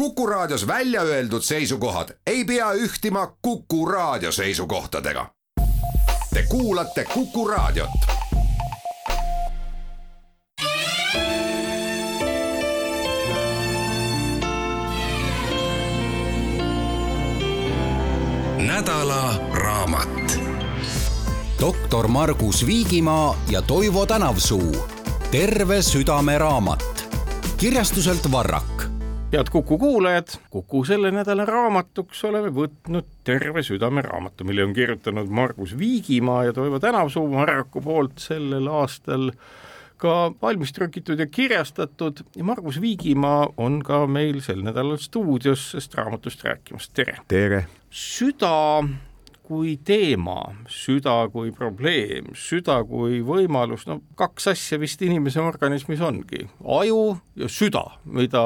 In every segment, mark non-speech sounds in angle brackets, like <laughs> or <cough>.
Kuku Raadios välja öeldud seisukohad ei pea ühtima Kuku Raadio seisukohtadega. Te kuulate Kuku Raadiot. nädala raamat. doktor Margus Viigimaa ja Toivo Tänavsuu. terve südame raamat kirjastuselt Varrak head Kuku kuulajad, Kuku selle nädala raamatuks oleme võtnud Terve südame raamatu, mille on kirjutanud Margus Viigimaa ja Toivo Tänavsuu Marraku poolt sellel aastal ka valmis trükitud ja kirjastatud ja Margus Viigimaa on ka meil sel nädalal stuudios sellest raamatust rääkimas, tere! tere! süda kui teema, süda kui probleem, süda kui võimalus, no kaks asja vist inimese organismis ongi, aju ja süda, mida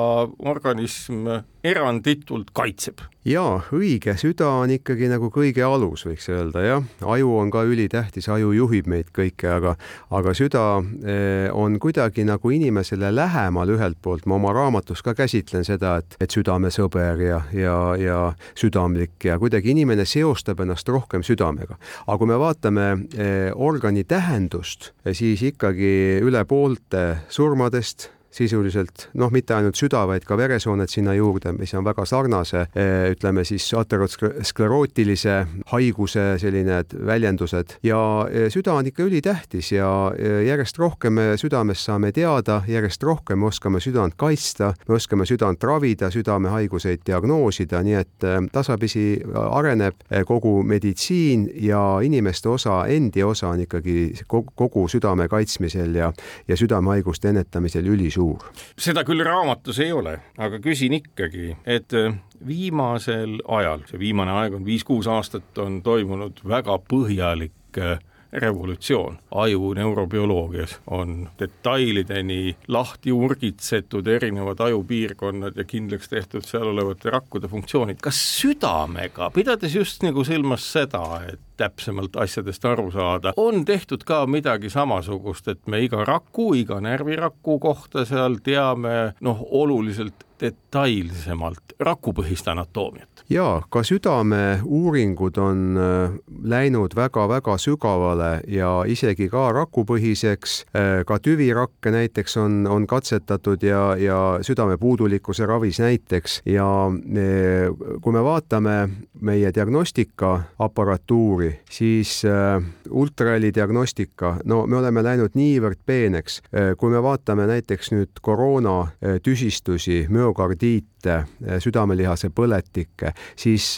organism eranditult kaitseb. jaa, õige, süda on ikkagi nagu kõige alus, võiks öelda jah, aju on ka ülitähtis, aju juhib meid kõike, aga aga süda eh, on kuidagi nagu inimesele lähemal ühelt poolt, ma oma raamatus ka käsitlen seda, et, et südamesõber ja, ja, ja südamlik ja kuidagi inimene seostab ennast rohkem südamega. aga kui me vaatame eh, organi tähendust, siis ikkagi üle poolte surmadest sisuliselt noh, mitte ainult süda, vaid ka veresooned sinna juurde, mis on väga sarnase, eh, ütleme siis aterosklerootilise haiguse selline väljendused. Ja eh, süda on ikka ülitähtis ja eh, järjest rohkem me südamest saame teada, järjest rohkem me oskame südant kaitsta, me oskame südant ravida, südamehaiguseid diagnoosida, nii et tasapisi areneb kogu meditsiin ja inimeste osa, endi osa on ikkagi kogu, südame kaitsmisel ja, ja südamehaiguste ennetamisel ülisuur suur. seda küll raamatus ei ole, aga küsin ikkagi, et äh, viimasel ajal, see viimane aeg on viis-kuus aastat, on toimunud väga põhjalik äh, revolutsioon aju neurobioloogias on detailideni lahti urgitsetud erinevad ajupiirkonnad ja kindlaks tehtud seal olevate rakkude funktsioonid. kas südamega, pidades just nagu silmas seda, et täpsemalt asjadest aru saada, on tehtud ka midagi samasugust, et me iga raku, iga närviraku kohta seal teame noh, oluliselt detailsemalt rakupõhist anatoomiat? jaa, ka südameuuringud on äh, läinud väga-väga sügavale ja isegi ka rakupõhiseks, äh, ka tüvirakke näiteks on, on katsetatud ja, ja südamepuudulikkuse ravis näiteks. Ja äh, kui me vaatame meie diagnostikaapparatuuri, kultuuri, siis äh, ultraheli diagnostika, no me oleme läinud niivõrd peeneks. Äh, kui me vaatame näiteks nüüd koroona äh, tüsistusi, müokardiite, südamelihase põletikke, siis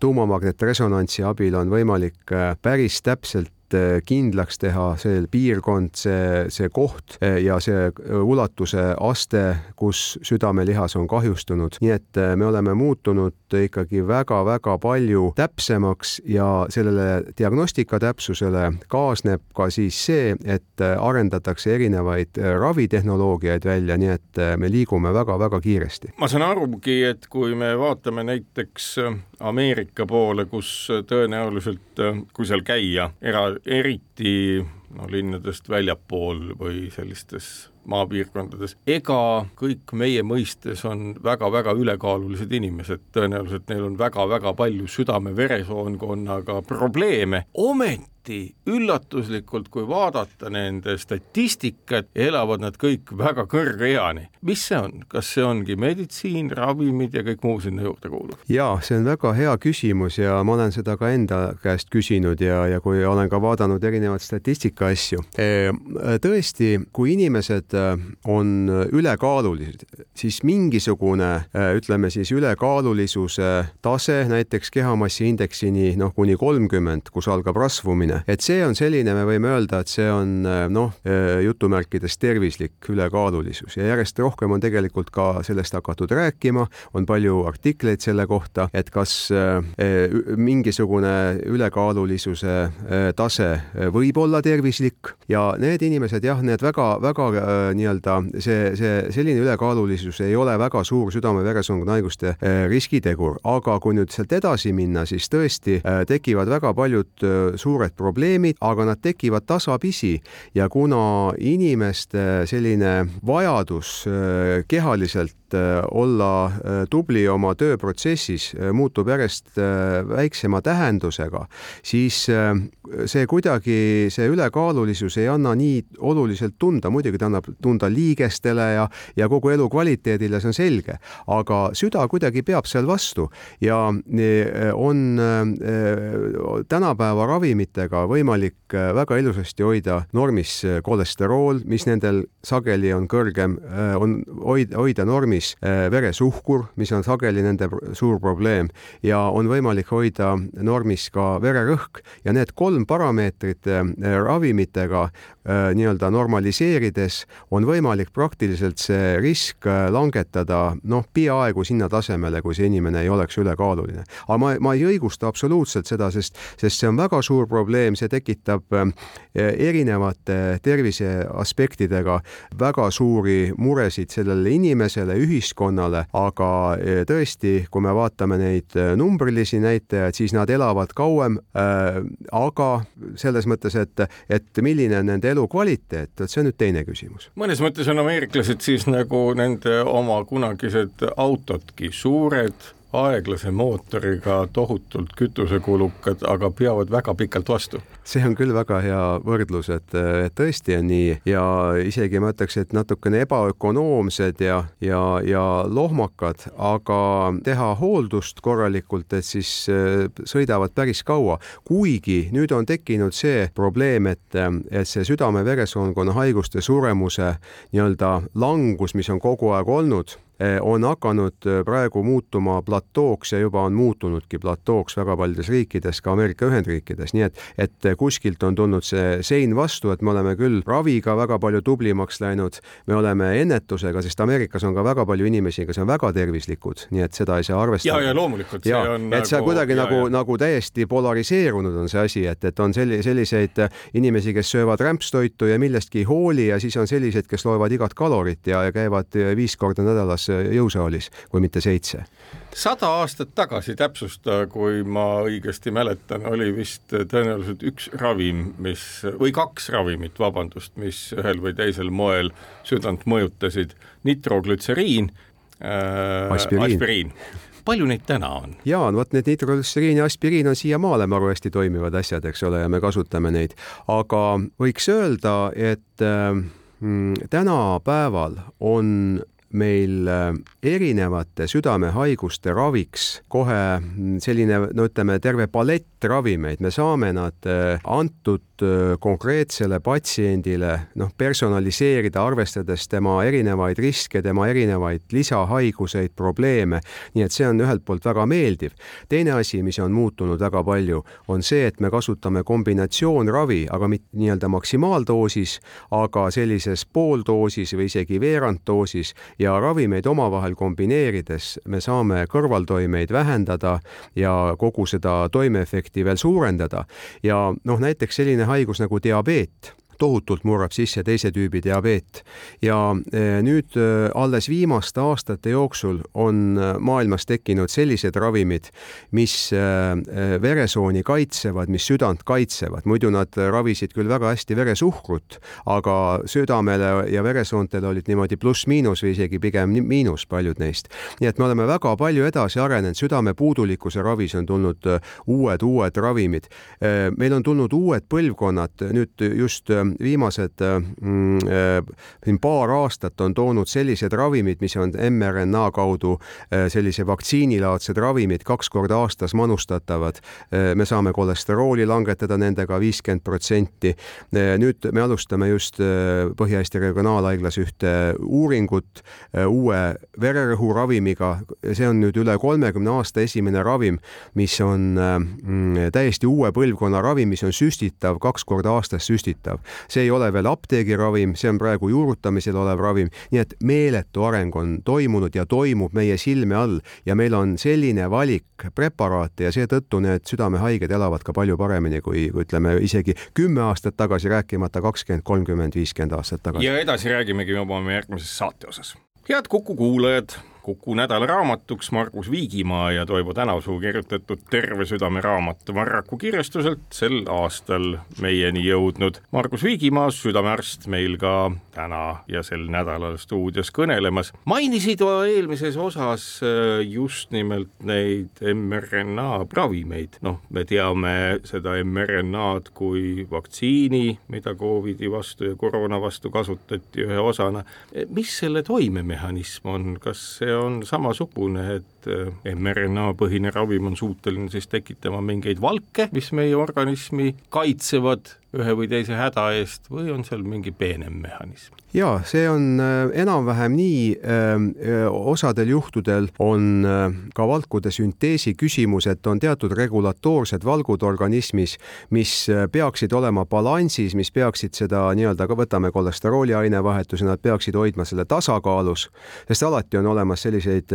tuumamagnetresonantsi abil on võimalik päris täpselt kindlaks teha see piirkond, see, see koht äh, ja see äh, ulatuse aste, kus südamelihas on kahjustunud, nii et me oleme muutunud ikkagi väga-väga palju täpsemaks ja sellele diagnostika täpsusele kaasneb ka siis see, et arendatakse erinevaid ravitehnoloogiaid välja, nii et me liigume väga-väga kiiresti. ma saan arugi, et kui me vaatame näiteks Ameerika poole, kus tõenäoliselt, kui seal käia, era, eriti no linnadest väljapool või sellistes maapiirkondades, ega kõik meie mõistes on väga-väga ülekaalulised inimesed, tõenäoliselt neil on väga-väga palju südame-veresoonkonnaga probleeme, ometi eriti üllatuslikult, kui vaadata nende statistikat, elavad nad kõik väga kõrge eani. mis see on, kas see ongi meditsiin, ravimid ja kõik muu sinna juurde kuuluv? jaa, see on väga hea küsimus ja ma olen seda ka enda käest küsinud ja, ja kui olen ka vaadanud erinevaid statistika asju. E, tõesti, kui inimesed e, on ülekaalulised, siis mingisugune e, ütleme siis ülekaalulisuse tase näiteks kehamassi indeksini noh, kuni kolmkümmend, kus algab rasvumine, et see on selline, me võime öelda, et see on äh, noh, äh, jutumärkides tervislik ülekaalulisus ja järjest rohkem on tegelikult ka sellest hakatud rääkima, on palju artikleid selle kohta, et kas äh, mingisugune ülekaalulisuse tase võib olla tervislik. Ja need inimesed jah, need väga-väga nii-öelda see, see selline ülekaalulisus ei ole väga suur südame-veresoonkonna haiguste riskitegur, aga kui nüüd sealt edasi minna, siis tõesti tekivad väga paljud suured probleemid aga nad tekivad tasapisi. Ja kuna inimeste selline vajadus äh, kehaliselt et olla tubli oma tööprotsessis muutub järjest väiksema tähendusega, siis see kuidagi, see ülekaalulisus ei anna nii oluliselt tunda, muidugi ta annab tunda liigestele ja, ja kogu elukvaliteedile, see on selge, aga süda kuidagi peab seal vastu ja on tänapäeva ravimitega võimalik väga ilusasti hoida normis kolesterool, mis nendel sageli on kõrgem, on hoida, hoida normis veresuhkur, mis on sageli nende suur probleem ja on võimalik hoida normis ka vererõhk ja need kolm parameetrit ravimitega nii-öelda normaliseerides on võimalik praktiliselt see risk langetada noh, peaaegu sinna tasemele, kui see inimene ei oleks ülekaaluline. aga ma, ma ei õigusta absoluutselt seda, sest, sest see on väga suur probleem, see tekitab erinevate tervise aspektidega väga suuri muresid sellele inimesele, ühiskonnale, aga tõesti, kui me vaatame neid numbrilisi näitajaid, siis nad elavad kauem äh,, aga selles mõttes, et, et milline on nende elukvaliteet, vot see on nüüd teine küsimus. mõnes mõttes on ameeriklased siis nagu nende oma kunagised autodki, suured aeglase mootoriga, tohutult kütusekulukad, aga peavad väga pikalt vastu. See on küll väga hea võrdlus, et, et tõesti on nii ja isegi ma ütleks, et natukene ebaökonoomsed ja, ja, ja lohmakad, aga teha hooldust korralikult, et siis äh, sõidavad päris kaua. kuigi nüüd on tekkinud see probleem, et, et see südame-veresoonkonna haiguste suremuse nii-öelda langus, mis on kogu aeg olnud Eh, on hakanud eh, praegu muutuma platooks ja juba on muutunudki platooks väga paljudes riikides, ka Ameerika Ühendriikides, nii et, et kuskilt on tulnud see sein vastu, et me oleme küll raviga väga palju tublimaks läinud, me oleme ennetusega, sest Ameerikas on ka väga palju inimesi, kes on väga tervislikud, nii et seda ei saa arvestada. ja, ja loomulikult. ja, et nagu, see kuidagi ja, nagu, nagu täiesti polariseerunud on see asi, et, et on selli-, selliseid inimesi, kes söövad rämpstoitu ja millestki ei hooli ja siis on selliseid, kes loevad igat kalorit ja, ja käivad viis korda nädalas jõusaalis, kui mitte seitse. sada aastat tagasi täpsusta, kui ma õigesti mäletan, oli vist tõenäoliselt üks ravim, mis või kaks ravimit, vabandust, mis ühel või teisel moel südant mõjutasid, nitroglütseriin äh,, aspiriin, aspiriin. Palju neid täna on? jaa, vot need nitroglütseriin ja aspiriin on siiamaale maru hästi toimivad asjad, eks ole, ja me kasutame neid, aga võiks öelda, et äh, tänapäeval on meil äh, erinevate südamehaiguste raviks kohe selline, no ütleme, terve palett ravimeid, me saame nad äh, antud äh, konkreetsele patsiendile noh, personaliseerida, arvestades tema erinevaid riske, tema erinevaid lisahaiguseid, probleeme. nii et see on ühelt poolt väga meeldiv. teine asi, mis on muutunud väga palju, on see, et me kasutame kombinatsioonravi, aga mitte nii-öelda maksimaaldoosis, aga sellises pooldoosis või isegi veeranddoosis ja ravimeid omavahel kombineerides me saame kõrvaltoimeid vähendada ja kogu seda toimeefekti veel suurendada. ja noh, näiteks selline haigus nagu diabeet tohutult murrab sisse teise tüübi diabeet ja e, nüüd e, alles viimaste aastate jooksul on e, maailmas tekkinud sellised ravimid, mis veresooni kaitsevad, mis südant kaitsevad, muidu nad ravisid küll väga hästi veresuhkrut, aga südamele ja veresoontele olid niimoodi pluss-miinus või isegi pigem miinus paljud neist. nii et me oleme väga palju edasi arenenud, südame puudulikkuse ravis on tulnud uued, uued ravimid. meil on tulnud uued põlvkonnad nüüd just viimased mm, äh, siin paar aastat on toonud sellised ravimid, mis on mRNA kaudu äh, sellise vaktsiinilaadsed ravimid, kaks korda aastas manustatavad. Äh, me saame kolesterooli langetada nendega viiskümmend protsenti. nüüd me alustame just Põhja-Eesti Regionaalhaiglas ühte uuringut uue vererõhuravimiga, see on nüüd üle kolmekümne aasta esimene ravim, mis on mm, täiesti uue põlvkonna ravim, mis on süstitav, kaks korda aastas süstitav see ei ole veel apteegiravim, see on praegu juurutamisel olev ravim, nii et meeletu areng on toimunud ja toimub meie silme all ja meil on selline valik preparaate ja seetõttu need südamehaiged elavad ka palju paremini kui, kui ütleme isegi kümme aastat tagasi, rääkimata kakskümmend, kolmkümmend, viiskümmend aastat tagasi. ja edasi räägimegi juba oma järgmises saate osas. head Kuku kuulajad Kuku nädalaraamatuks Margus Viigimaa ja Toivo Tänavsuu kirjutatud Terve südame raamat Varraku kirjastuselt sel aastal meieni jõudnud. Margus Viigimaa, südamearst, meil ka täna ja sel nädalal stuudios kõnelemas. mainisid eelmises osas äh, just nimelt neid mRNA ravimeid, noh, me teame seda mRNA-d kui vaktsiini, mida Covidi vastu ja koroona vastu kasutati ühe osana. mis selle toimemehhanism on, kas see on samasugune, et äh, mRNA põhine ravim on suuteline siis tekitama mingeid valke, mis meie organismi kaitsevad ühe või teise häda eest või on seal mingi peenem mehhanism? ja see on äh, enam-vähem nii, ähm, äh, osadel juhtudel on äh, ka valkude sünteesi küsimus, et on teatud regulatoorsed valgud organismis, mis peaksid olema balansis, mis peaksid seda nii-öelda, võtame kolesterooli ainevahetuse, nad peaksid hoidma selle tasakaalus, sest alati on olemas selliseid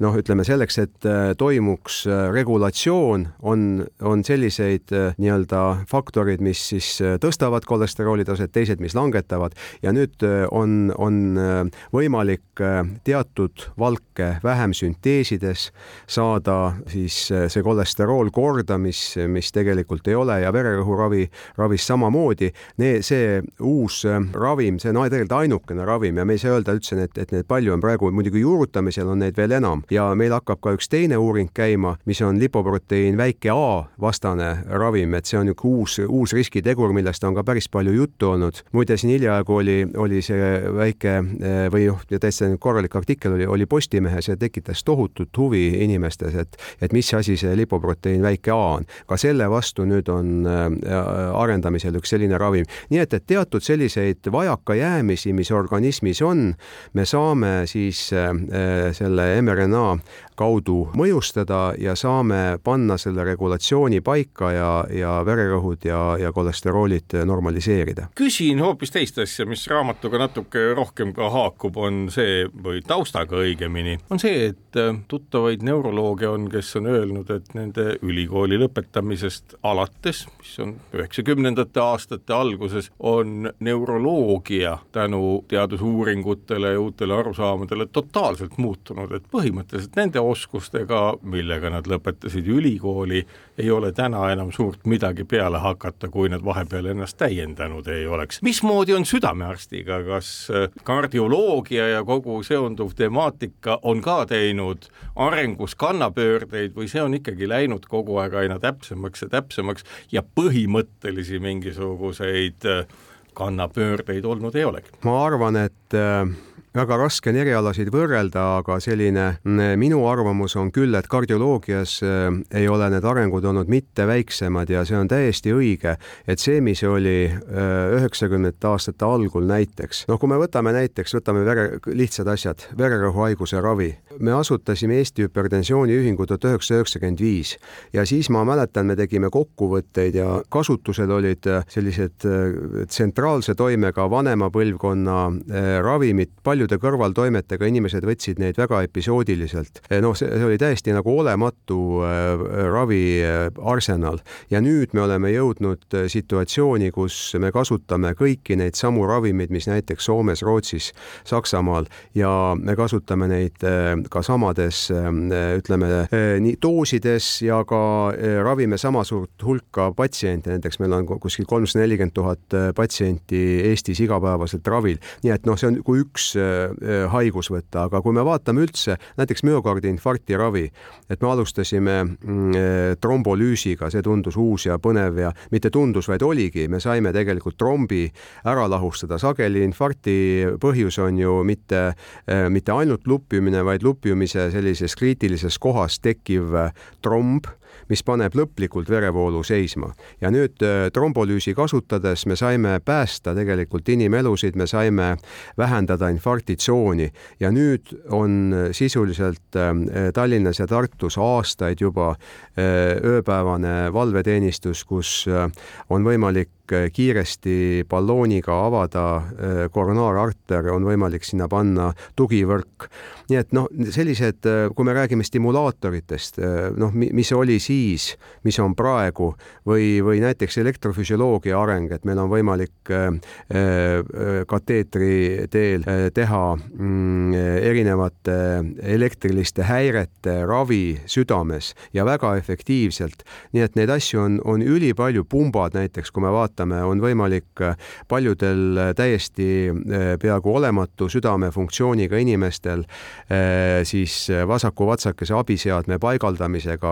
noh, ütleme selleks, et toimuks regulatsioon, on, on selliseid nii-öelda faktorid, mis siis tõstavad kolesterooli taset, teised, mis langetavad. Ja nüüd Äh, on, on äh, võimalik äh, teatud valke vähem sünteesides saada siis see kolesterool korda, mis, mis tegelikult ei ole ja vererõhuravi, ravis samamoodi. see uus ravim, see on tegelikult ainukene ravim ja me ei saa öelda üldse, et, et neid palju on. Praegu, muidugi juurutamisel on neid veel enam. Ja meil hakkab ka üks teine uuring käima, mis on lipoproteiin väike A vastane ravim, et see on niisugune uus, uus riskitegur, millest on ka päris palju juttu olnud. muide, siin hiljaaegu oli, oli oli see väike eh, või noh, täitsa korralik artikkel oli, oli Postimehes ja tekitas tohutut huvi inimestes, et, et mis asi see lipoproteiin väike A on. ka selle vastu nüüd on eh, arendamisel üks selline ravim. nii et, et teatud selliseid vajakajäämisi, mis organismis on, me saame siis eh, selle mRNA kaudu mõjustada ja saame panna selle regulatsiooni paika ja, ja vererõhud ja, ja kolesteroolid normaliseerida. küsin hoopis teist asja, mis raamatuga natuke rohkem ka haakub, on see või taustaga õigemini, on see, et äh, tuttavaid neurolooge on, kes on öelnud, et nende ülikooli lõpetamisest alates, mis on üheksakümnendate aastate alguses, on neuroloogia tänu teadusuuringutele ja uutele arusaamadele totaalselt muutunud, et põhimõtteliselt nende oskustega, millega nad lõpetasid ülikooli, ei ole täna enam suurt midagi peale hakata, kui nad vahepeal ennast täiendanud ei oleks. mismoodi on südamearstiga, kas äh, kardioloogia ja kogu seonduv temaatika on ka teinud arengus kannapöördeid või see on ikkagi läinud kogu aeg aina täpsemaks ja täpsemaks ja põhimõttelisi mingisuguseid äh, kannapöördeid olnud ei olegi? ma arvan, et äh väga raske on erialasid võrrelda, aga selline mm, minu arvamus on küll, et kardioloogias äh, ei ole need arengud olnud mitte väiksemad ja see on täiesti õige, et see, mis oli äh, üheksakümnendate aastate algul näiteks, noh, kui me võtame näiteks, võtame vere, lihtsad asjad, vererõhuhaiguse ravi. me asutasime Eesti Hüpertensiooni Ühingu tuhat üheksasada üheksakümmend viis ja siis ma mäletan, me tegime kokkuvõtteid ja kasutusel olid äh, sellised tsentraalse toimega vanema põlvkonna ravimid, palju paljude kõrvaltoimetega inimesed võtsid neid väga episoodiliselt. Eh, noh, see oli täiesti nagu olematu äh, raviarsenal ja nüüd me oleme jõudnud situatsiooni, kus me kasutame kõiki neid samu ravimeid, mis näiteks Soomes, Rootsis, Saksamaal ja me kasutame neid ka samades ütleme nii doosides ja ka ravime sama suurt hulka patsiente, näiteks meil on kuskil kolmsada nelikümmend tuhat patsienti Eestis igapäevaselt ravil, nii et noh, see on kui üks haigus võtta, aga kui me vaatame üldse näiteks müokardi infarkti ravi, et me alustasime mm, äh, trombolüüsiga, see tundus uus ja põnev ja mitte tundus, vaid oligi, me saime tegelikult trombi ära lahustada. sageli infarkti põhjus on ju mitte, äh, mitte ainult lupjumine, vaid lupjumise sellises kriitilises kohas tekkiv tromb mis paneb lõplikult verevoolu seisma. ja nüüd äh, trombolüüsi kasutades me saime päästa tegelikult inimelusid, me saime vähendada infarktitsooni ja nüüd on sisuliselt äh, Tallinnas ja Tartus aastaid juba äh, ööpäevane valveteenistus, kus on võimalik kiiresti ballooniga avada koronaararter, on võimalik sinna panna tugivõrk. nii et noh, sellised, kui me räägime stimulaatoritest, noh, mis oli siis, mis on praegu või, või näiteks elektrofüsioloogia areng, et meil on võimalik kateetri teel teha mm, erinevate elektriliste häirete ravi südames ja väga efektiivselt. nii et neid asju on, on ülipalju, pumbad näiteks, kui me vaatame, on võimalik äh, paljudel äh, täiesti äh, peaaegu olematu südamefunktsiooniga inimestel siis vasaku vatsakese abiseadme paigaldamisega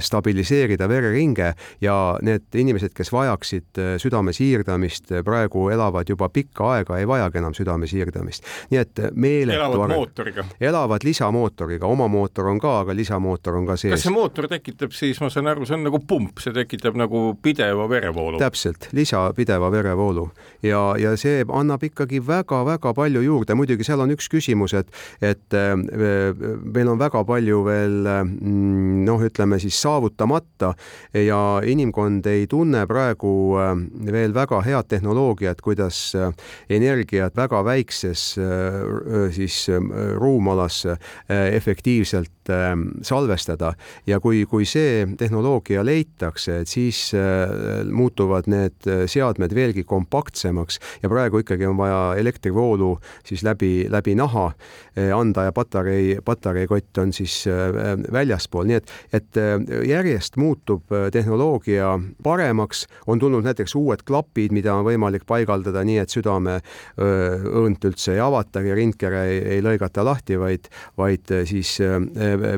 stabiliseerida vereringe ja need inimesed, kes vajaksid südame siirdamist, praegu elavad juba pikka aega, ei vajagi enam südame siirdamist. nii et meeletu elavad mootoriga. elavad lisamootoriga, oma mootor on ka, aga lisamootor on ka sees. kas see mootor tekitab siis, ma saan aru, see on nagu pump, see tekitab nagu pideva verevoolu. täpselt, lisapideva verevoolu. Ja, ja see annab ikkagi väga-väga palju juurde, muidugi seal on üks küsimus, et, et äh, meil on väga palju veel mm, noh, ütleme siis saavutamata ja inimkond ei tunne praegu äh, veel väga head tehnoloogiat, kuidas äh, energiat väga väikses siis ruumalas efektiivselt salvestada. Ja kui, kui see tehnoloogia leitakse, et siis muutuvad need äh, seadmed veelgi kompaktsemaks ja praegu ikkagi on vaja elektrivoolu siis läbi, läbi naha äh, anda ja patarei, patareikott on siis väljaspool, nii et, et järjest muutub tehnoloogia paremaks, on tulnud näiteks uued klapid, mida on võimalik paigaldada nii, et südame õõnt üldse ei avatagi, rindkere ei, ei lõigata lahti, vaid, vaid siis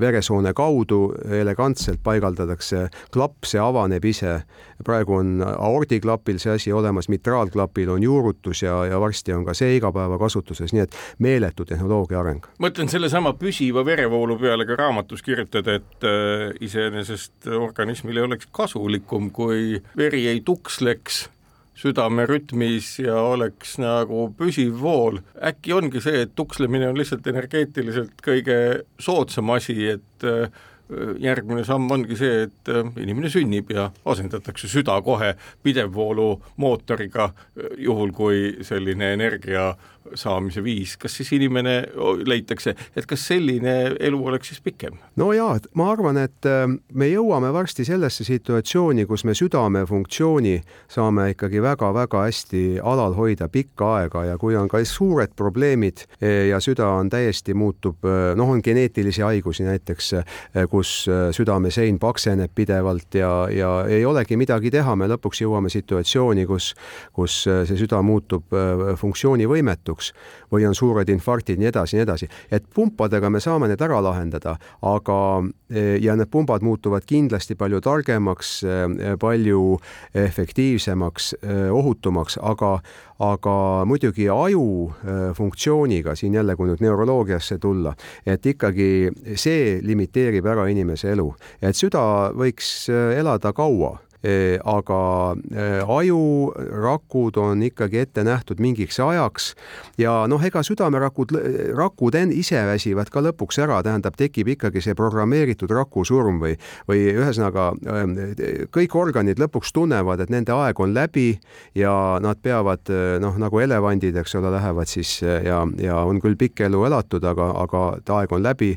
veresoone kaudu elegantselt paigaldatakse klapp, see avaneb ise. Praegu on aordiklapil see asi olemas, mitraalklapil on juurutus ja, ja varsti on ka see igapäevakasutuses, nii et meeletu tehnoloogia areng. mõtlen sellesama püsiva verevoolu peale ka raamatus kirjutad, et äh, iseenesest organismile oleks kasulikum, kui veri ei tuksleks südame rütmis ja oleks nagu püsiv vool. äkki ongi see, et tukslemine on lihtsalt energeetiliselt kõige soodsam asi, et äh, järgmine samm ongi see, et äh, inimene sünnib ja asendatakse süda kohe pidevvoolu mootoriga, äh, juhul kui selline energia saamise viis, kas siis inimene, leitakse, et kas selline elu oleks siis pikem? no jaa, ma arvan, et äh, me jõuame varsti sellesse situatsiooni, kus me südame funktsiooni saame ikkagi väga-väga hästi alal hoida pikka aega ja kui on ka suured probleemid e, ja süda on täiesti muutub, noh, on geneetilisi haigusi näiteks, e, kus südamesein pakseneb pidevalt ja, ja ei olegi midagi teha, me lõpuks jõuame situatsiooni, kus, kus see süda muutub funktsioonivõimetuks surnuks või on suured infarktid, nii edasi, nii edasi. et pumpadega me saame need ära lahendada, aga ja need pumbad muutuvad kindlasti palju targemaks, palju efektiivsemaks, ohutumaks, aga, aga muidugi aju funktsiooniga siin jälle, kui nüüd neuroloogiasse tulla, et ikkagi see limiteerib ära inimese elu, et süda võiks elada kaua aga ajurakud on ikkagi ette nähtud mingiks ajaks ja noh, ega südamerakud, rakud ise väsivad ka lõpuks ära, tähendab, tekib ikkagi see programmeeritud rakusurm või, või ühesõnaga kõik organid lõpuks tunnevad, et nende aeg on läbi ja nad peavad noh, nagu elevandid, eks ole, lähevad siis ja, ja on küll pikk elu elatud, aga, aga aeg on läbi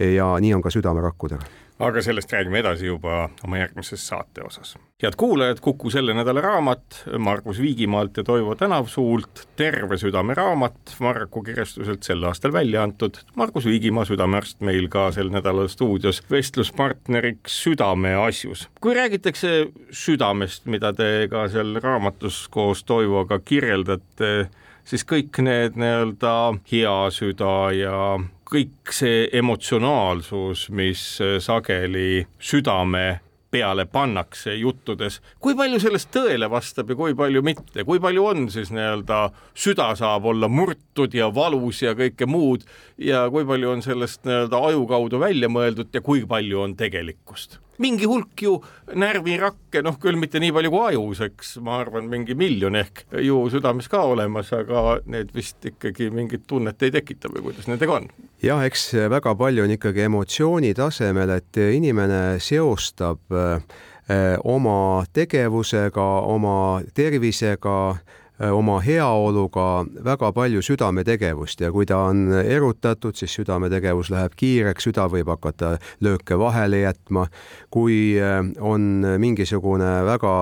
ja nii on ka südamerakkudega aga sellest räägime edasi juba oma järgmises saate osas. head kuulajad, Kuku selle nädala raamat Margus Viigimaalt ja Toivo Tänavsuult Terve südame raamat Marraku kirjastuselt sel aastal välja antud. Margus Viigimaa, südamearst, meil ka sel nädalal stuudios vestluspartneriks südameasjus. kui räägitakse südamest, mida te ka seal raamatus koos Toivoga kirjeldate, siis kõik need nii-öelda hea süda ja kõik see emotsionaalsus, mis sageli südame peale pannakse juttudes, kui palju sellest tõele vastab ja kui palju mitte, kui palju on siis nii-öelda süda saab olla murtud ja valus ja kõike muud ja kui palju on sellest nii-öelda aju kaudu välja mõeldud ja kui palju on tegelikkust? Mingi hulk ju närvirakke, noh küll mitte nii palju kui ajus, eks ma arvan, mingi miljon ehk ju südames ka olemas, aga need vist ikkagi mingit tunnet ei tekita või kuidas nendega on? jah, eks väga palju on ikkagi emotsiooni tasemel, et inimene seostab äh, oma tegevusega, oma tervisega oma heaoluga väga palju südametegevust ja kui ta on erutatud, siis südametegevus läheb kiireks, süda võib hakata lööke vahele jätma. kui äh, on mingisugune väga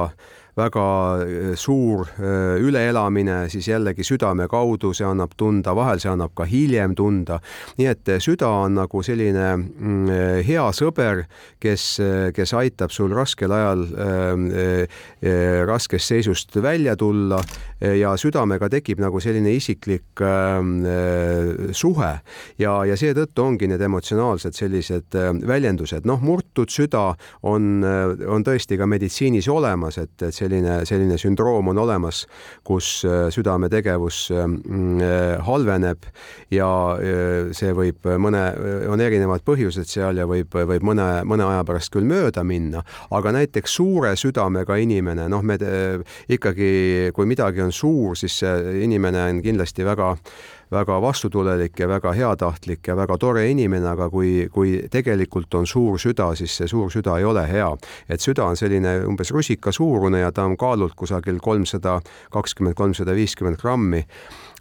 väga äh, suur äh, üleelamine, siis jällegi südame kaudu, see annab tunda, vahel see annab ka hiljem tunda. nii et äh, süda on nagu selline mm, hea sõber, kes, kes aitab sul raskel ajal äh, raskest seisust välja tulla ja südamega tekib nagu selline isiklik äh, suhe ja, ja seetõttu ongi need emotsionaalsed sellised väljendused, noh, murtud süda on, on tõesti ka meditsiinis olemas, et, et see selline, selline sündroom on olemas, kus äh, südametegevus mm, äh, halveneb ja äh, see võib mõne, on erinevad põhjused seal ja võib, võib mõne, mõne aja pärast küll mööda minna, aga näiteks suure südamega inimene, noh, me ikkagi, kui midagi on suur, siis see inimene on kindlasti väga väga vastutulelik ja väga heatahtlik ja väga tore inimene, aga kui, kui tegelikult on suur süda, siis see suur süda ei ole hea. et süda on selline umbes rusikasuurune ja ta on kaalult kusagil kolmsada kakskümmend, kolmsada viiskümmend grammi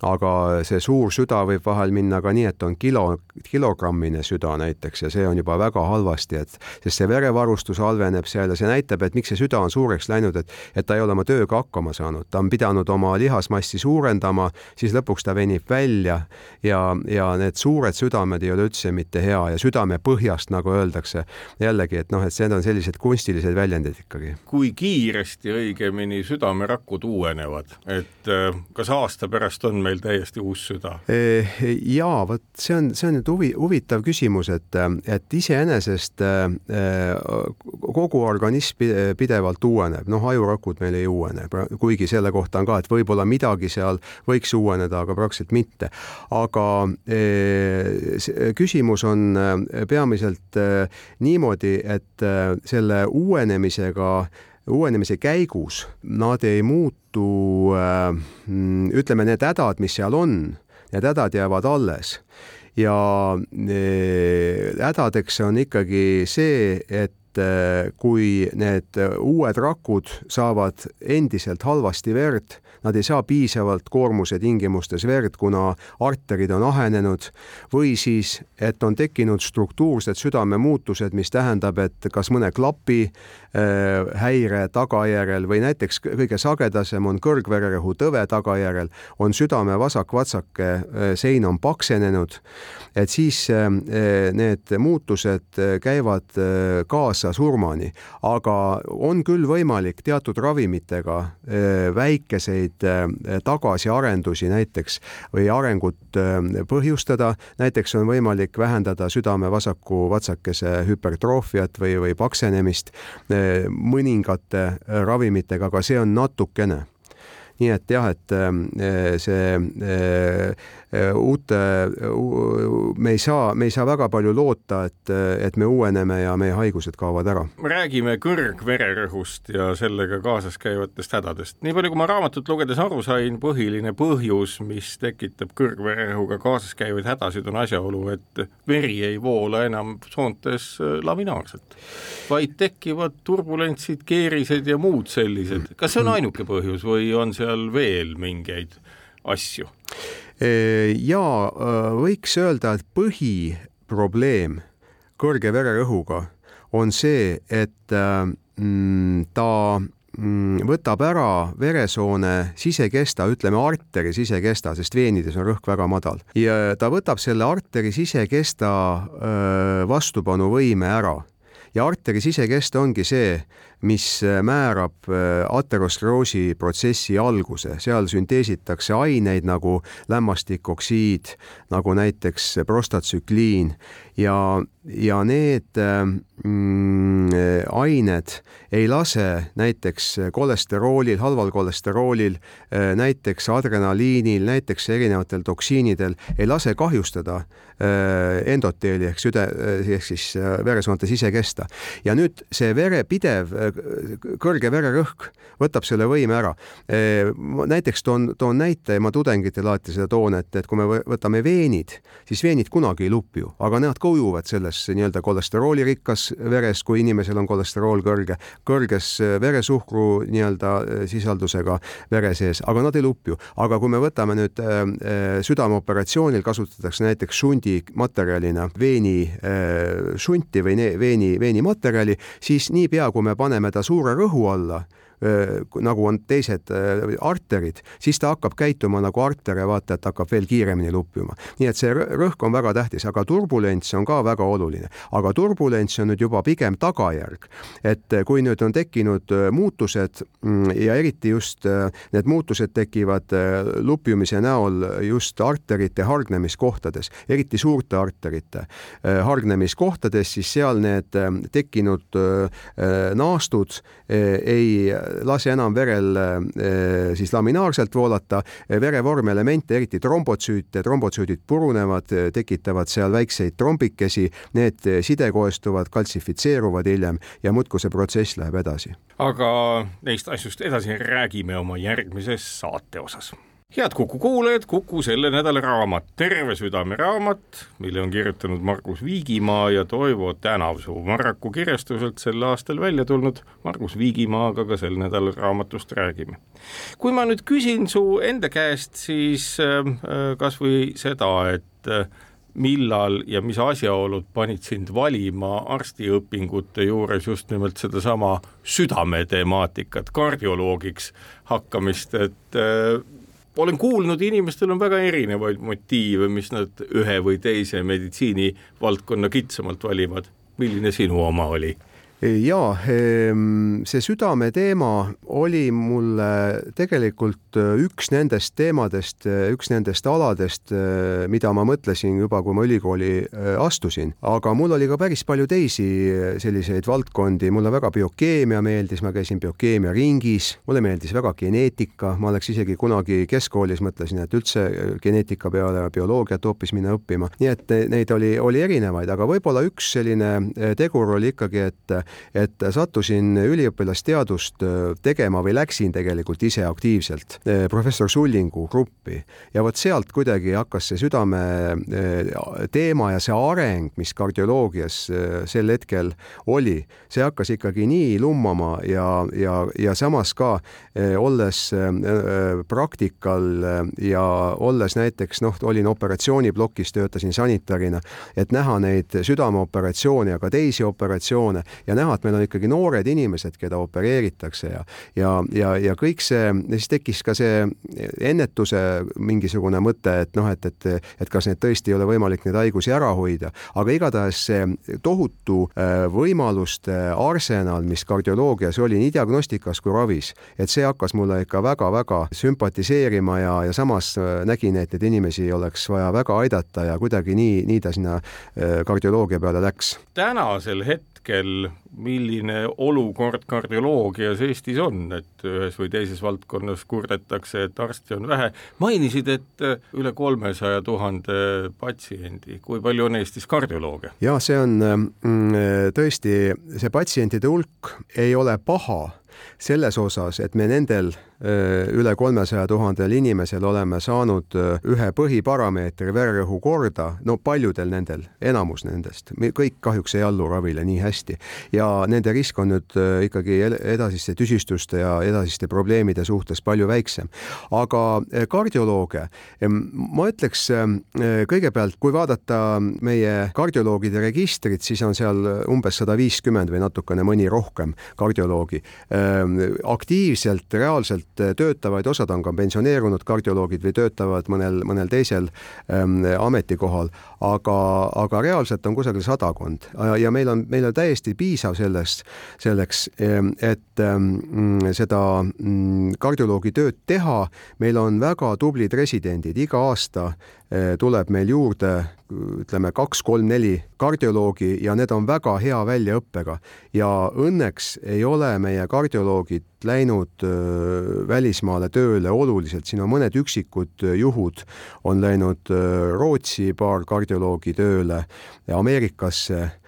aga see suur süda võib vahel minna ka nii, et on kilo, kilogrammine süda näiteks ja see on juba väga halvasti, et sest see verevarustus halveneb seal ja see näitab, et miks see süda on suureks läinud, et, et ta ei ole oma tööga hakkama saanud, ta on pidanud oma lihasmassi suurendama, siis lõpuks ta venib välja ja, ja need suured südamed ei ole üldse mitte hea ja südame põhjast, nagu öeldakse jällegi, et noh, et need on sellised kunstilised väljendid ikkagi. kui kiiresti õigemini südamerakud uuenevad, et äh, kas aasta pärast on meil täiesti uus süda? ja vot see on, see on nüüd huvi, huvitav küsimus, et, et iseenesest kogu organism pidevalt uueneb, noh, ajurakud meil ei uuene, kuigi selle kohta on ka, et võib-olla midagi seal võiks uueneda, aga praktiliselt mitte. aga küsimus on peamiselt niimoodi, et selle uuenemisega uuenemise käigus nad ei muutu, äh, ütleme, need hädad, mis seal on, need hädad jäävad alles. ja äh, hädadeks on ikkagi see, et äh, kui need uued rakud saavad endiselt halvasti verd, nad ei saa piisavalt koormuse tingimustes verd, kuna arterid on ahenenud või siis, et on tekkinud struktuursed südamemuutused, mis tähendab, et kas mõne klapi Äh, häire tagajärjel või näiteks kõige sagedasem on kõrgvererõhu tõve tagajärjel, on südame vasak-vatsake äh, sein on paksenenud, et siis äh, need muutused käivad kaasa surmani, aga on küll võimalik teatud ravimitega väikeseid tagasiarendusi näiteks või arengut põhjustada, näiteks on võimalik vähendada südame vasaku vatsakese hüpertroofiat või, või paksenemist mõningate äh, ravimitega, aga see on natukene. Nii et jah, et see uute, me ei saa, me ei saa väga palju loota, et, et me uueneme ja meie haigused kaovad ära. räägime kõrgvererõhust ja sellega kaasas käivatest hädadest. nii palju, kui ma raamatut lugedes aru sain, põhiline põhjus, mis tekitab kõrgvererõhuga kaasas käivaid hädasid, on asjaolu, et veri ei voola enam soontes äh, laminaarselt, vaid tekivad turbulentsid, keerised ja muud sellised. kas see on ainuke põhjus või on seal veel mingeid asju? Ja võiks öelda, et põhiprobleem kõrge vererõhuga on see, et mm, ta mm, võtab ära veresoone sisekesta, ütleme arteri sisekesta, sest veenides on rõhk väga madal. Ja ta võtab selle arteri sisekesta vastupanuvõime ära. Ja arteri sisekest ongi see, mis äh, määrab äh, ateroskleroosi protsessi alguse, seal sünteesitakse aineid nagu lämmastikoksiid, nagu näiteks prostatsükliin ja, ja need, äh, mm, ained ei lase näiteks kolesteroolil, halval kolesteroolil, näiteks adrenaliinil, näiteks erinevatel toksiinidel, ei lase kahjustada endoteeli ehk süde, ehk siis veresoonte sisekesta. ja nüüd see vere pidev kõrge vererõhk võtab selle võime ära. näiteks toon, toon näite ma tudengitele alati seda toon, et, et kui me võtame veenid, siis veenid kunagi ei lupi ju, aga nad ka ujuvad selles nii-öelda kolesteroolirikkas veres, kui inimesel on kolesterool kõrge, kõrges veresuhkru nii-öelda sisaldusega vere sees, aga nad ei lupi ju. aga kui me võtame nüüd äh, südameoperatsioonil kasutatakse näiteks šundi materjalina veeni äh, šunti või veeni, veenimaterjali, siis niipea, kui me paneme ta suure rõhu alla, nagu on teised arterid, siis ta hakkab käituma nagu arter ja vaata, et hakkab veel kiiremini luppima. nii et see rõhk on väga tähtis, aga turbulents on ka väga oluline. aga turbulents on nüüd juba pigem tagajärg, et kui nüüd on tekkinud muutused mm, ja eriti just need muutused tekivad lupjumise näol just arterite hargnemiskohtades, eriti suurte arterite hargnemiskohtades, siis seal need tekkinud naastud ei lase enam verel eh, siis laminaarselt voolata, verevormelemente, eriti trombotsüüte, trombotsüüdid purunevad, tekitavad seal väikseid trombikesi, need sidekoestuvad, kaltsifitseeruvad hiljem ja muudkui see protsess läheb edasi. aga neist asjust edasi räägime oma järgmises saate osas head Kuku kuulajad, Kuku selle nädala raamat, Terve südame raamat, mille on kirjutanud Margus Viigimaa ja Toivo Tänavsuu, Marraku kirjastuselt sel aastal välja tulnud. Margus Viigimaaga ka sel nädalal raamatust räägime. kui ma nüüd küsin su enda käest, siis äh, kas või seda, et äh, millal ja mis asjaolud panid sind valima arstiõpingute juures just nimelt sedasama südametemaatikat, kardioloogiks hakkamist, et äh, olen kuulnud, inimestel on väga erinevaid motiive, mis nad ühe või teise meditsiinivaldkonna kitsamalt valivad. milline sinu oma oli? Ja ehm, see südame teema oli mulle tegelikult äh, üks nendest teemadest, äh, üks nendest aladest, äh, mida ma mõtlesin juba, kui ma ülikooli astusin, aga mul oli ka päris palju teisi selliseid valdkondi, mulle väga biokeemia meeldis, ma käisin biokeemia ringis, mulle meeldis väga geneetika, ma oleks isegi kunagi keskkoolis mõtlesin, et üldse geneetika peale bioloogiat hoopis minna õppima, nii et neid oli, oli erinevaid, aga võib-olla üks selline tegur oli ikkagi, et et sattusin üliõpilasteadust äh, tegema või läksin tegelikult ise aktiivselt äh, professor Sullingu gruppi. Ja vot sealt kuidagi hakkas see südame äh, teema ja see areng, mis kardioloogias sel hetkel oli, see hakkas ikkagi nii lummama ja, ja, ja samas ka olles praktikal ja olles näiteks noh, olin operatsiooniplokis, töötasin sanitarina, et näha neid südameoperatsioone ja ka teisi operatsioone ja näha, et meil on ikkagi noored inimesed, keda opereeritakse ja, ja, ja, ja kõik see, siis tekkis ka see ennetuse mingisugune mõte, et noh, et, et, et kas need tõesti ei ole võimalik neid haigusi ära hoida, aga igatahes see tohutu äh, võimaluste arsenal, mis kardioloogias oli nii diagnostikas kui ravis, et see hakkas mulle ikka väga-väga sümpatiseerima ja, ja samas äh, nägin, et neid inimesi oleks vaja väga aidata ja kuidagi nii, nii ta sinna äh, kardioloogia peale läks. tänasel hetkel milline olukord kardioloogias Eestis on, et ühes või teises valdkonnas kurdetakse, et arste on vähe. mainisid, et üle kolmesaja tuhande patsiendi, kui palju on Eestis kardiolooge? ja see on mm, tõesti, see patsientide hulk ei ole paha selles osas, et me nendel üle kolmesaja tuhandel inimesel oleme saanud ühe põhiparameetri vererõhu korda, no paljudel nendel, enamus nendest, kõik kahjuks ei allu ravile nii hästi. Ja nende risk on nüüd ikkagi edasiste tüsistuste ja edasiste probleemide suhtes palju väiksem. aga kardiolooge, ma ütleks kõigepealt, kui vaadata meie kardioloogide registrit, siis on seal umbes sada viiskümmend või natukene mõni rohkem kardioloogi aktiivselt, reaalselt tegelikult töötavaid, osad on ka pensioneerunud kardioloogid või töötavad mõnel, mõnel teisel ähm, ametikohal, aga, aga reaalselt on kusagil sadakond ja meil on, meil on täiesti piisav sellest, selleks, et ähm, seda mm, kardioloogi tööd teha. meil on väga tublid residendid, iga aasta äh, tuleb meil juurde ütleme kaks, kolm, neli kardioloogi ja need on väga hea väljaõppega. Ja õnneks ei ole meie kardioloogid läinud välismaale tööle oluliselt, siin on mõned üksikud juhud, on läinud Rootsi paar kardioloogi tööle Ameerikasse. Äh,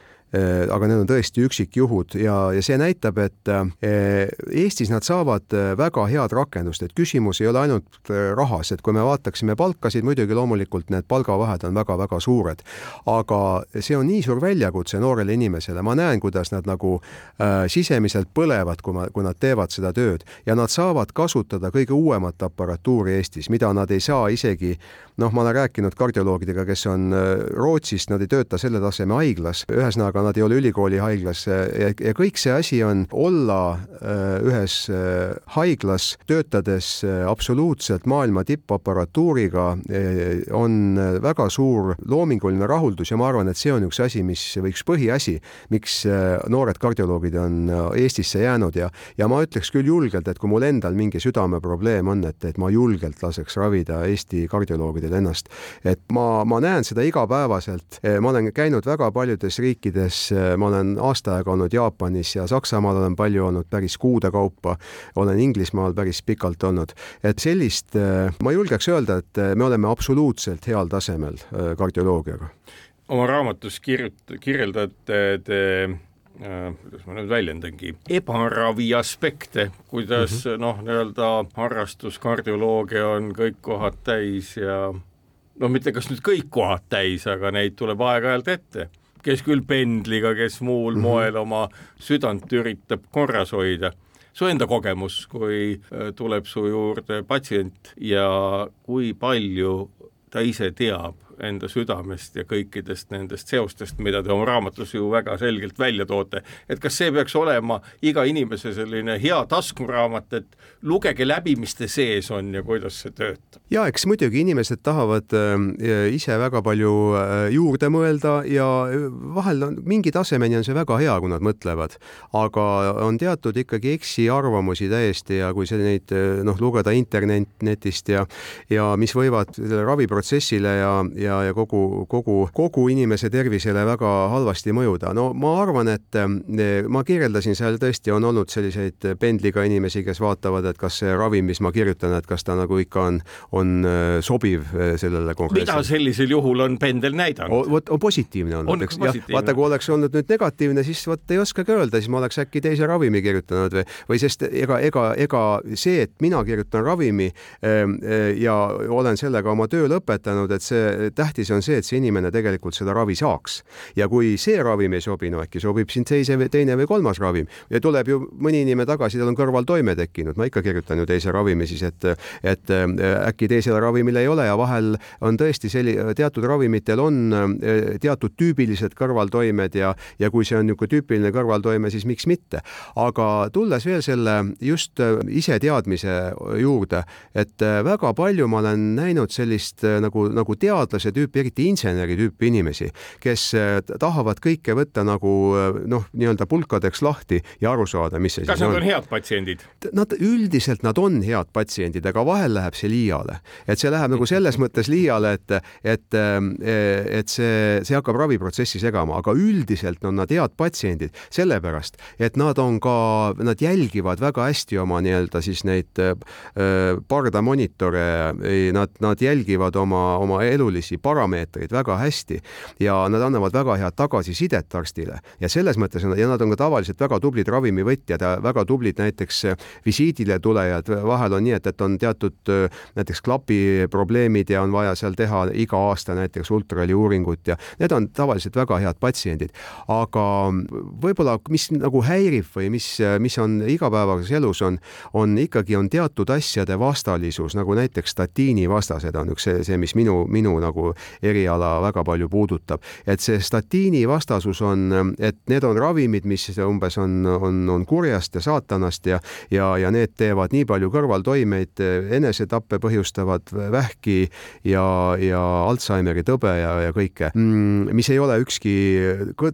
aga need on tõesti üksikjuhud ja, ja see näitab, et äh, Eestis nad saavad äh, väga head rakendust, et küsimus ei ole ainult rahas, et kui me vaataksime palkasid, muidugi loomulikult need palgavahed on väga-väga suured, aga see on nii suur väljakutse noorele inimesele, ma näen, kuidas nad nagu äh, sisemiselt põlevad, kui ma, kui nad teevad seda tööd. Ja nad saavad kasutada kõige uuemat aparatuuri Eestis, mida nad ei saa isegi noh, ma olen rääkinud kardioloogidega, kes on Rootsist, nad ei tööta selle taseme haiglas, ühesõnaga aga nad ei ole ülikooli haiglas ja, ja kõik see asi on olla äh, ühes äh, haiglas, töötades äh, absoluutselt maailma tippaparatuuriga, on väga suur loominguline rahuldus ja ma arvan, et see on üks asi, mis või üks põhiasi, miks noored kardioloogid on Eestisse jäänud ja, ja ma ütleks küll julgelt, et kui mul endal mingi südameprobleem on, et, et ma julgelt laseks ravida Eesti kardioloogidel ennast. et ma, ma näen seda igapäevaselt, ma olen käinud väga paljudes riikides, riikides, äh, ma olen aasta aega olnud Jaapanis ja Saksamaal olen palju olnud päris kuude kaupa, olen Inglismaal päris pikalt olnud, et sellist, äh, ma julgeks öelda, et äh, me oleme absoluutselt heal tasemel kardioloogiaga. oma raamatus kirjut-, kirjeldate te kuidas ma nüüd väljendangi, ebaravi aspekte, kuidas mm -hmm. noh, nii-öelda harrastuskardioloogia on kõik kohad täis ja no mitte kas nüüd kõik kohad täis, aga neid tuleb aeg-ajalt ette kes küll pendliga, kes muul mm -hmm. moel oma südant üritab korras hoida su enda kogemus, kui äh, tuleb su juurde patsient ja kui palju ta ise teab enda südamest ja kõikidest nendest seostest, mida te oma raamatus ju väga selgelt välja toote. et kas see peaks olema iga inimese selline hea taskuraamat, et lugege läbi, mis te sees on ja kuidas see töötab? ja eks muidugi inimesed tahavad äh, ise väga palju äh, juurde mõelda ja äh, vahel on mingi tasemeni on see väga hea, kui nad mõtlevad, aga on teatud ikkagi eksiarvamusi täiesti ja kui sa neid noh, lugeda internetist ja ja mis võivad raviprotsessile ja, ja ja, ja kogu, kogu, kogu inimese tervisele väga halvasti mõjuda. no ma arvan, et eh, ma kirjeldasin seal tõesti on olnud selliseid pendliga inimesi, kes vaatavad, et kas see ravim, mis ma kirjutan, et kas ta nagu ikka on, on eh, sobiv eh, sellele konkreetsele. mida sellisel juhul on pendel näidanud? vot on positiivne olnud, eks. jah, vaata, kui oleks olnud nüüd negatiivne, siis vot ei oskagi öelda, siis ma oleks äkki teise ravimi kirjutanud või, või sest ega, ega, ega see, et mina kirjutan ravimi ja olen sellega oma töö lõpetanud, et see tähtis on see, et see inimene tegelikult seda ravi saaks. ja kui see ravim ei sobi, no äkki sobib siin teise või teine või kolmas ravim ja tuleb ju mõni inimene tagasi, tal on kõrvaltoime tekkinud, ma ikka kirjutan ju teise ravimi siis, et, et äh, äkki teisel ravimil ei ole ja vahel on tõesti selli-, teatud ravimitel on äh, teatud tüübilised kõrvaltoimed ja, ja kui see on niisugune tüüpiline kõrvaltoime, siis miks mitte. aga tulles veel selle just äh, iseteadmise juurde, et väga palju ma olen näinud sellist nagu, nagu teadlase tööstuse tüüpi, eriti inseneri tüüpi inimesi, kes äh, tahavad kõike võtta nagu äh, noh, nii-öelda pulkadeks lahti ja aru saada, mis see kas nad on, on head patsiendid? Nad üldiselt nad on head patsiendid, aga vahel läheb see liiale, et see läheb nagu selles <laughs> mõttes liiale, et, et, äh, et see, see hakkab raviprotsessi segama, aga üldiselt on nad head patsiendid sellepärast, et nad on ka, nad jälgivad väga hästi oma nii-öelda siis neid pardamonitore, nad, nad jälgivad oma, oma elulisi kõiki parameetreid väga hästi ja nad annavad väga head tagasisidet arstile ja selles mõttes on ja nad on ka tavaliselt väga tublid ravimivõtjad ja väga tublid näiteks visiidile tulejad, vahel on nii, et, et on teatud näiteks klapiprobleemid ja on vaja seal teha iga aasta näiteks ultraheli uuringut ja need on tavaliselt väga head patsiendid. aga võib-olla, mis nagu häirib või mis, mis on igapäevases elus on, on ikkagi on teatud asjade vastalisus, nagu näiteks statiini vastased on üks see, see, mis minu, minu nagu eriala väga palju puudutab. et see statiini vastasus on, et need on ravimid, mis umbes on, on, on kurjast ja saatanast ja, ja, ja need teevad nii palju kõrvaltoimeid, enesetappe põhjustavad vähki ja, ja Alžeimeri tõbe ja, ja kõike, mm, mis ei ole ükski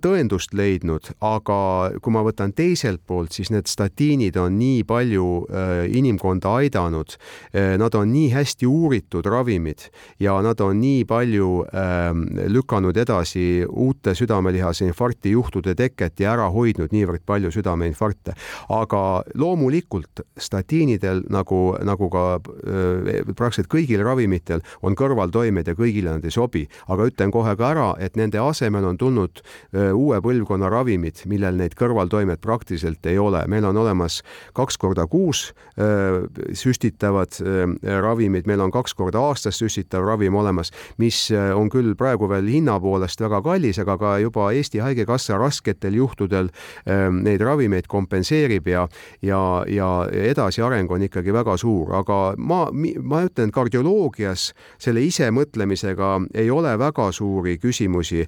tõendust leidnud, aga kui ma võtan teiselt poolt, siis need statiinid on nii palju äh, inimkonda aidanud, äh, nad on nii hästi uuritud ravimid ja nad on nii palju palju ähm, lükanud edasi uute südamelihase infarkti juhtude teket ja ära hoidnud niivõrd palju südameinfarkte. aga loomulikult statiinidel nagu, nagu ka äh, praktiliselt kõigil ravimitel on kõrvaltoimed ja kõigile nad ei sobi, aga ütlen kohe ka ära, et nende asemel on tulnud äh, uue põlvkonna ravimid, millel neid kõrvaltoimed praktiliselt ei ole. meil on olemas kaks korda kuus äh, süstitavad ravimid, meil on kaks korda aastas süstitav ravim olemas, mis on küll praegu veel hinna poolest väga kallis, aga ka juba Eesti Haigekassa rasketel juhtudel neid ravimeid kompenseerib ja, ja, ja edasiareng on ikkagi väga suur, aga ma, ma ütlen, kardioloogias selle isemõtlemisega ei ole väga suuri küsimusi,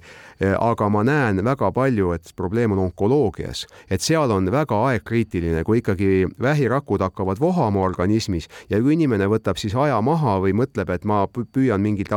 aga ma näen väga palju, et probleem on onkoloogias, et seal on väga aegkriitiline, kui ikkagi vähirakud hakkavad vohama organismis ja kui inimene võtab siis aja maha või mõtleb, et ma püüan mingit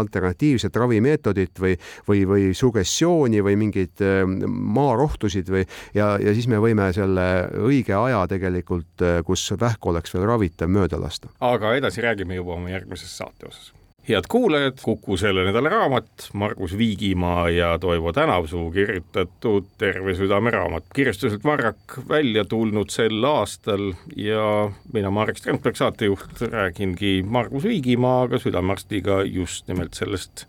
alternatiivset ravimeetodit või, või, või sugestiooni või mingeid maarohtusid või ja, ja siis me võime selle õige aja tegelikult, kus vähk oleks veel ravitav, mööda lasta. aga edasi räägime juba oma järgmises saate osas head kuulajad, Kuku selle nädala raamat, Margus Viigimaa ja Toivo Tänavsuu kirjutatud Terve südame raamat, kirjastuselt Varrak välja tulnud sel aastal ja mina, Marek Strandberg, saatejuht, räägingi Margus Viigimaaga, südamearstiga just nimelt sellest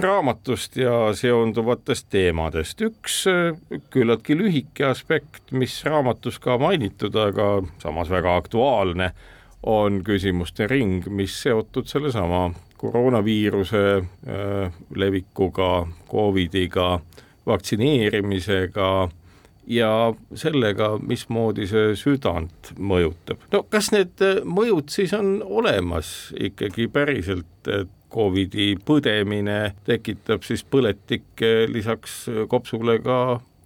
raamatust ja seonduvatest teemadest. üks küllaltki lühike aspekt, mis raamatus ka mainitud, aga samas väga aktuaalne on küsimuste ring, mis seotud sellesama koroonaviiruse äh, levikuga, Covidiga, vaktsineerimisega ja sellega, mismoodi see südant mõjutab. no kas need mõjud siis on olemas ikkagi päriselt, et Covidi põdemine tekitab siis põletikke lisaks kopsule ka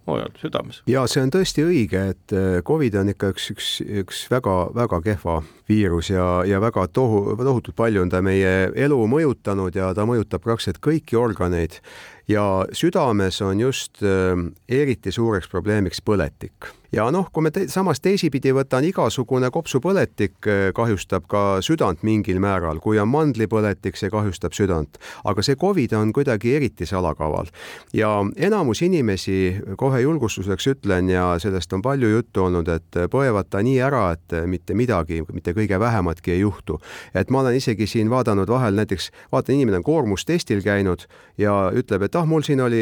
mujal südames. ja see on tõesti õige, et äh, Covid on ikka üks, üks, üks väga-väga kehva viirus ja, ja väga tohu, tohutult palju on ta meie elu mõjutanud ja ta mõjutab praktiliselt kõiki organeid ja südames on just äh, eriti suureks probleemiks põletik. Ja noh, kui me te samas teisipidi võtan, igasugune kopsupõletik äh, kahjustab ka südant mingil määral, kui on mandlipõletik, see kahjustab südant, aga see Covid on kuidagi eriti salakaval. Ja enamus inimesi, kohe julgustuseks ütlen ja sellest on palju juttu olnud, et põevad ta nii ära, et mitte midagi, mitte kõige vähematki ei juhtu. et ma olen isegi siin vaadanud vahel näiteks, vaatan, inimene on koormustestil käinud ja ütleb, et ah, mul siin oli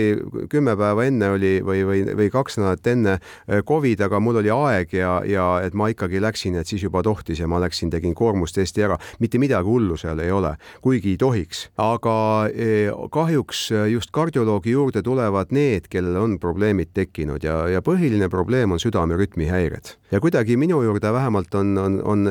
kümme päeva enne oli või, või, või kaks nädalat enne eh, Covid, aga mul oli aeg ja, ja et ma ikkagi läksin, et siis juba tohtis ja ma läksin, tegin koormustesti ära. mitte midagi hullu seal ei ole, kuigi ei tohiks, aga eh, kahjuks just kardioloogi juurde tulevad need, kellel on probleemid tekkinud ja, ja põhiline probleem on südamerütmi häired ja kuidagi minu juurde vähemalt on, on, on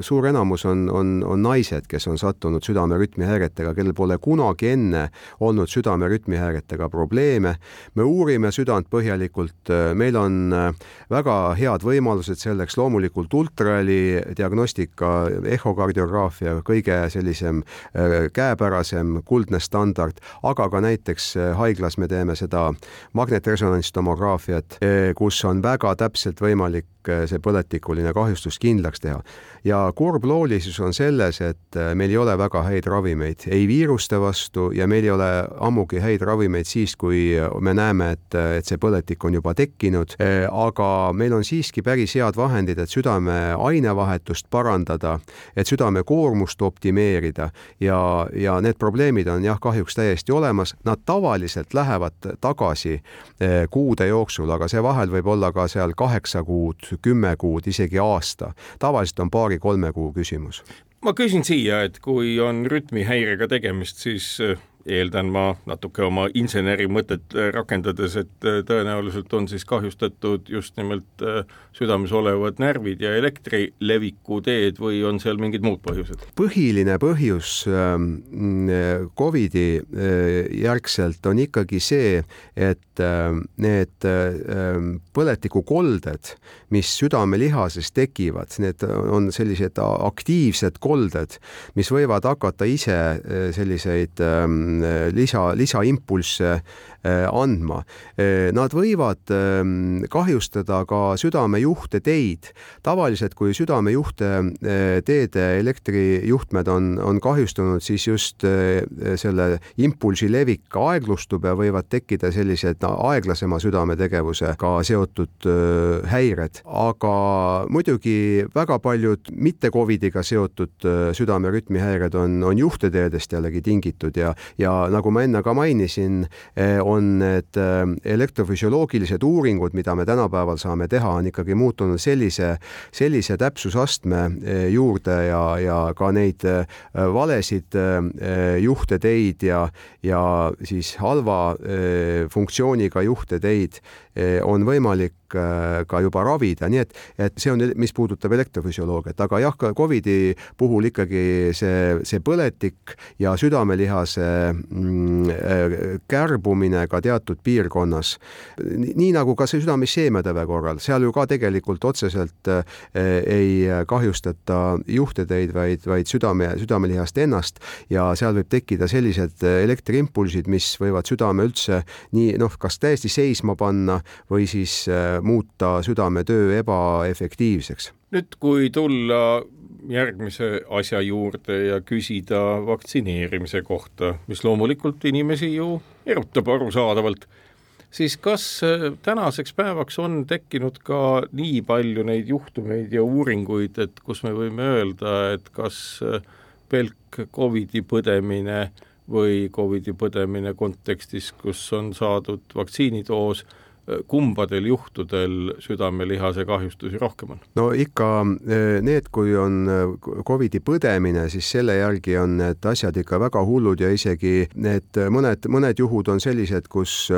suur enamus on, on, on naised, kes on sattunud südamerütmi häiretega, kellel pole kunagi enne olnud südamerütmi häiretega probleeme. me uurime südant põhjalikult, meil on äh, väga head võimalused selleks, loomulikult ultraheli diagnostika, ehokardiograafia, kõige sellisem äh, käepärasem kuldne standard, aga ka näiteks äh, haiglas me teeme seda magnetresonantstomograafiat, kus on väga täpselt võimalik see põletikuline kahjustus kindlaks teha. Ja kurb loolisus on selles, et äh, meil ei ole väga häid ravimeid ei viiruste vastu ja meil ei ole ammugi häid ravimeid siis, kui me näeme, et, et see põletik on juba tekkinud. Aga meil on siiski päris head vahendid, et südame ainevahetust parandada, et südame koormust optimeerida ja, ja need probleemid on jah, kahjuks täiesti olemas. Nad tavaliselt lähevad tagasi äh, kuude jooksul, aga see vahel võib olla ka seal kaheksa kuud, kümme kuud, isegi aasta. tavaliselt on paari paari-kolme kuu küsimus. ma küsin siia, et kui on rütmihäirega tegemist, siis eeldan ma natuke oma inseneri mõtet äh, rakendades, et äh, tõenäoliselt on siis kahjustatud just nimelt äh, südames olevad närvid ja elektri leviku teed või on seal mingid muud põhjused? põhiline põhjus ähm, Covidi järgselt on ikkagi see, et ähm, need ähm, põletikukolded, mis südamelihases tekivad, need on sellised aktiivsed kolded, mis võivad hakata ise selliseid lisa, lisaimpulsse andma. Nad võivad ähm, kahjustada ka südamejuhteteid. tavaliselt, kui südamejuhte teede elektrijuhtmed on, on kahjustunud, siis just selle impulsi levik aeglustub ja võivad tekkida sellised aeglasema südametegevusega seotud häired, aga muidugi väga paljud mitte Covidiga seotud südamerütmihäired on, on juhteteedest jällegi tingitud ja, ja nagu ma enne ka mainisin, on need elektrofüsioloogilised uuringud, mida me tänapäeval saame teha, on ikkagi muutunud sellise, sellise täpsusastme juurde ja, ja ka neid valesid juhteteid ja, ja siis halva funktsiooniga juhteteid on võimalik ka juba ravida, nii et, et see on, mis puudutab elektrofüsioloogiat, aga jah, ka Covidi puhul ikkagi see, see põletik ja südamelihase mm, kärbumine ka teatud piirkonnas, nii nagu ka see südame-isheemiatõve korral, seal ju ka tegelikult otseselt ei kahjustata juhteteid, vaid, vaid südame, südamelihast ennast ja seal võib tekkida sellised elektriimpulsid, mis võivad südame üldse nii noh, kas täiesti seisma panna või siis äh, muuta südametöö ebaefektiivseks. nüüd, kui tulla järgmise asja juurde ja küsida vaktsineerimise kohta, mis loomulikult inimesi ju erutab arusaadavalt, siis kas äh, tänaseks päevaks on tekkinud ka nii palju neid juhtumeid ja uuringuid, et kus me võime öelda, et kas äh, pelk Covidi põdemine või Covidi põdemine kontekstis, kus on saadud vaktsiinidoos, kumbadel juhtudel südamelihase kahjustusi rohkem on? no ikka eh, need, kui on eh, Covidi põdemine, siis selle järgi on need asjad ikka väga hullud ja isegi need mõned, mõned juhud on sellised, kus,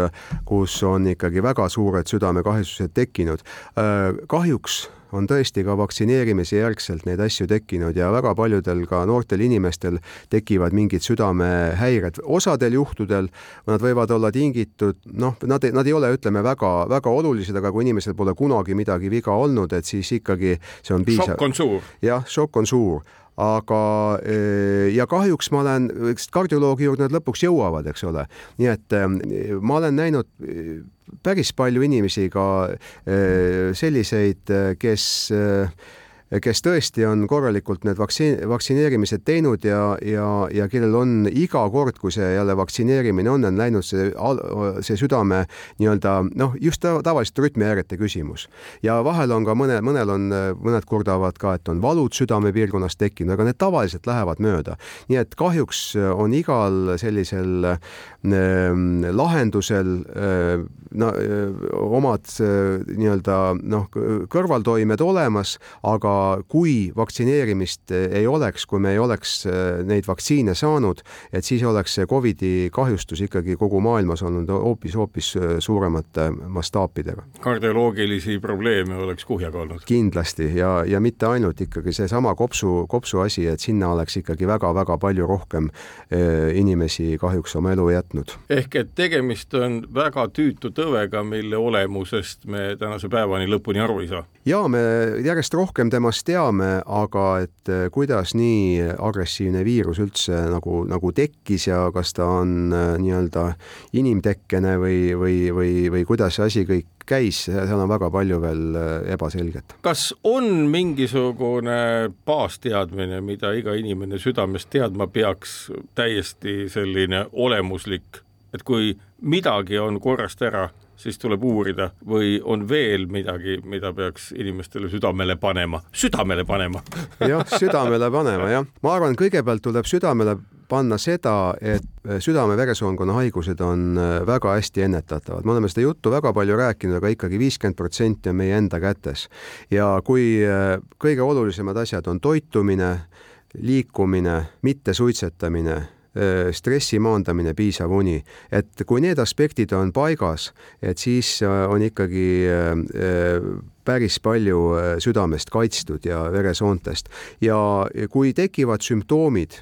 kus on ikkagi väga suured südamekahjustused tekkinud. Eh, kahjuks on tõesti ka vaktsineerimise järgselt neid asju tekkinud ja väga paljudel ka noortel inimestel tekivad mingid südamehäired. osadel juhtudel nad võivad olla tingitud, noh, nad, nad ei ole, ütleme, väga-väga olulised, aga kui inimesel pole kunagi midagi viga olnud, et siis ikkagi see on piisav. šokk on suur. jah, šokk on suur aga eh, ja kahjuks ma olen, eks kardioloogi juurde nad lõpuks jõuavad, eks ole. nii et eh, ma olen näinud eh, päris palju inimesi ka selliseid, kes kes tõesti on korralikult need vaktsiin, vaktsineerimised teinud ja, ja, ja kellel on iga kord, kui see jälle vaktsineerimine on, on läinud see, see südame nii-öelda noh, just tavaliselt rütmihäirete küsimus. ja vahel on ka mõne, mõnel on, mõned kurdavad ka, et on valud südamepiirkonnas tekkinud, aga need tavaliselt lähevad mööda. nii et kahjuks on igal sellisel äh, lahendusel äh, no, äh, omad äh, nii-öelda noh, kõrvaltoimed olemas, aga kui vaktsineerimist ei oleks, kui me ei oleks äh, neid vaktsiine saanud, et siis oleks see Covidi kahjustus ikkagi kogu maailmas olnud hoopis-hoopis äh, suuremate mastaapidega. kardioloogilisi probleeme oleks kuhjaga olnud? kindlasti ja, ja mitte ainult ikkagi seesama kopsu, kopsu asi, et sinna oleks ikkagi väga-väga palju rohkem inimesi kahjuks oma elu jätnud. ehk et tegemist on väga tüütu tõvega, mille olemusest me tänase päevani lõpuni aru ei saa? jaa, me järjest rohkem tema temast teame, aga et eh, kuidas nii agressiivne viirus üldse nagu, nagu tekkis ja kas ta on eh, nii-öelda inimtekkene või, või, või, või kuidas see asi kõik käis, seal on väga palju veel eh, ebaselget. kas on mingisugune baasteadmine, mida iga inimene südamest teadma peaks, täiesti selline olemuslik, et kui midagi on korrast ära, siis tuleb uurida või on veel midagi, mida peaks inimestele südamele panema, südamele panema. Jah, südamele panema jah, ma arvan, kõigepealt tuleb südamele panna seda, et südame-veresoonkonna haigused on äh, väga hästi ennetatavad, me oleme seda juttu väga palju rääkinud, aga ikkagi viiskümmend protsenti on meie enda kätes. ja kui äh, kõige olulisemad asjad on toitumine, liikumine, mittesuitsetamine stressi maandamine, piisav uni, et kui need aspektid on paigas, et siis äh, on ikkagi äh, päris palju südamest kaitstud ja veresoontest ja kui tekivad sümptoomid,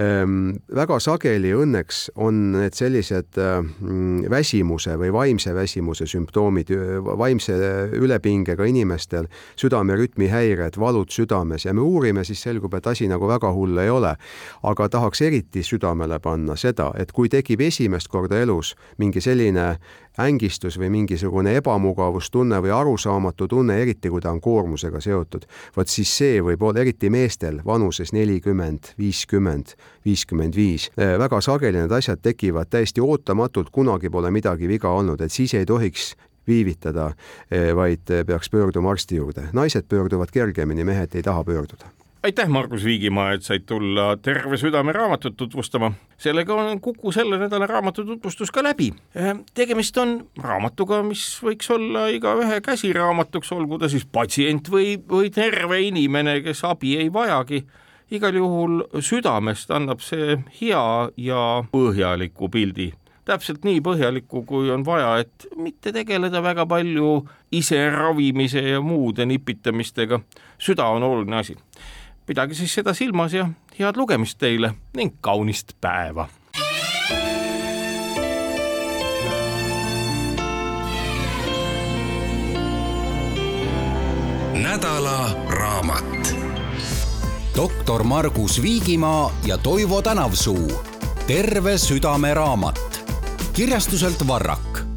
väga sageli õnneks on need sellised mm, väsimuse või vaimse väsimuse sümptoomid, vaimse ülepingega inimestel, südamerütmi häired, valud südames ja me uurime, siis selgub, et asi nagu väga hull ei ole. aga tahaks eriti südamele panna seda, et kui tekib esimest korda elus mingi selline ängistus või mingisugune ebamugavustunne või arusaamatu tunne, eriti kui ta on koormusega seotud, vot siis see võib olla eriti meestel vanuses nelikümmend, viiskümmend, viiskümmend viis. Äh, väga sageli need asjad tekivad täiesti ootamatult, kunagi pole midagi viga olnud, et siis ei tohiks viivitada, äh, vaid peaks pöörduma arsti juurde. naised pöörduvad kergemini, mehed ei taha pöörduda aitäh, Margus Viigimaa, et said tulla Terve südame raamatut tutvustama. sellega on Kuku selle nädala raamatu tutvustus ka läbi. Äh, tegemist on raamatuga, mis võiks olla igaühe käsiraamatuks, olgu ta siis patsient või, või terve inimene, kes abi ei vajagi. Igal juhul südamest annab see hea ja põhjaliku pildi täpselt nii põhjalikku, kui on vaja, et mitte tegeleda väga palju ise ravimise ja muude nipitamistega. süda on oluline asi pidage siis seda silmas ja head lugemist teile ning kaunist päeva. nädala raamat. Doktor Margus Viigimaa ja Toivo Tänavsuu. terve südame raamat kirjastuselt Varrak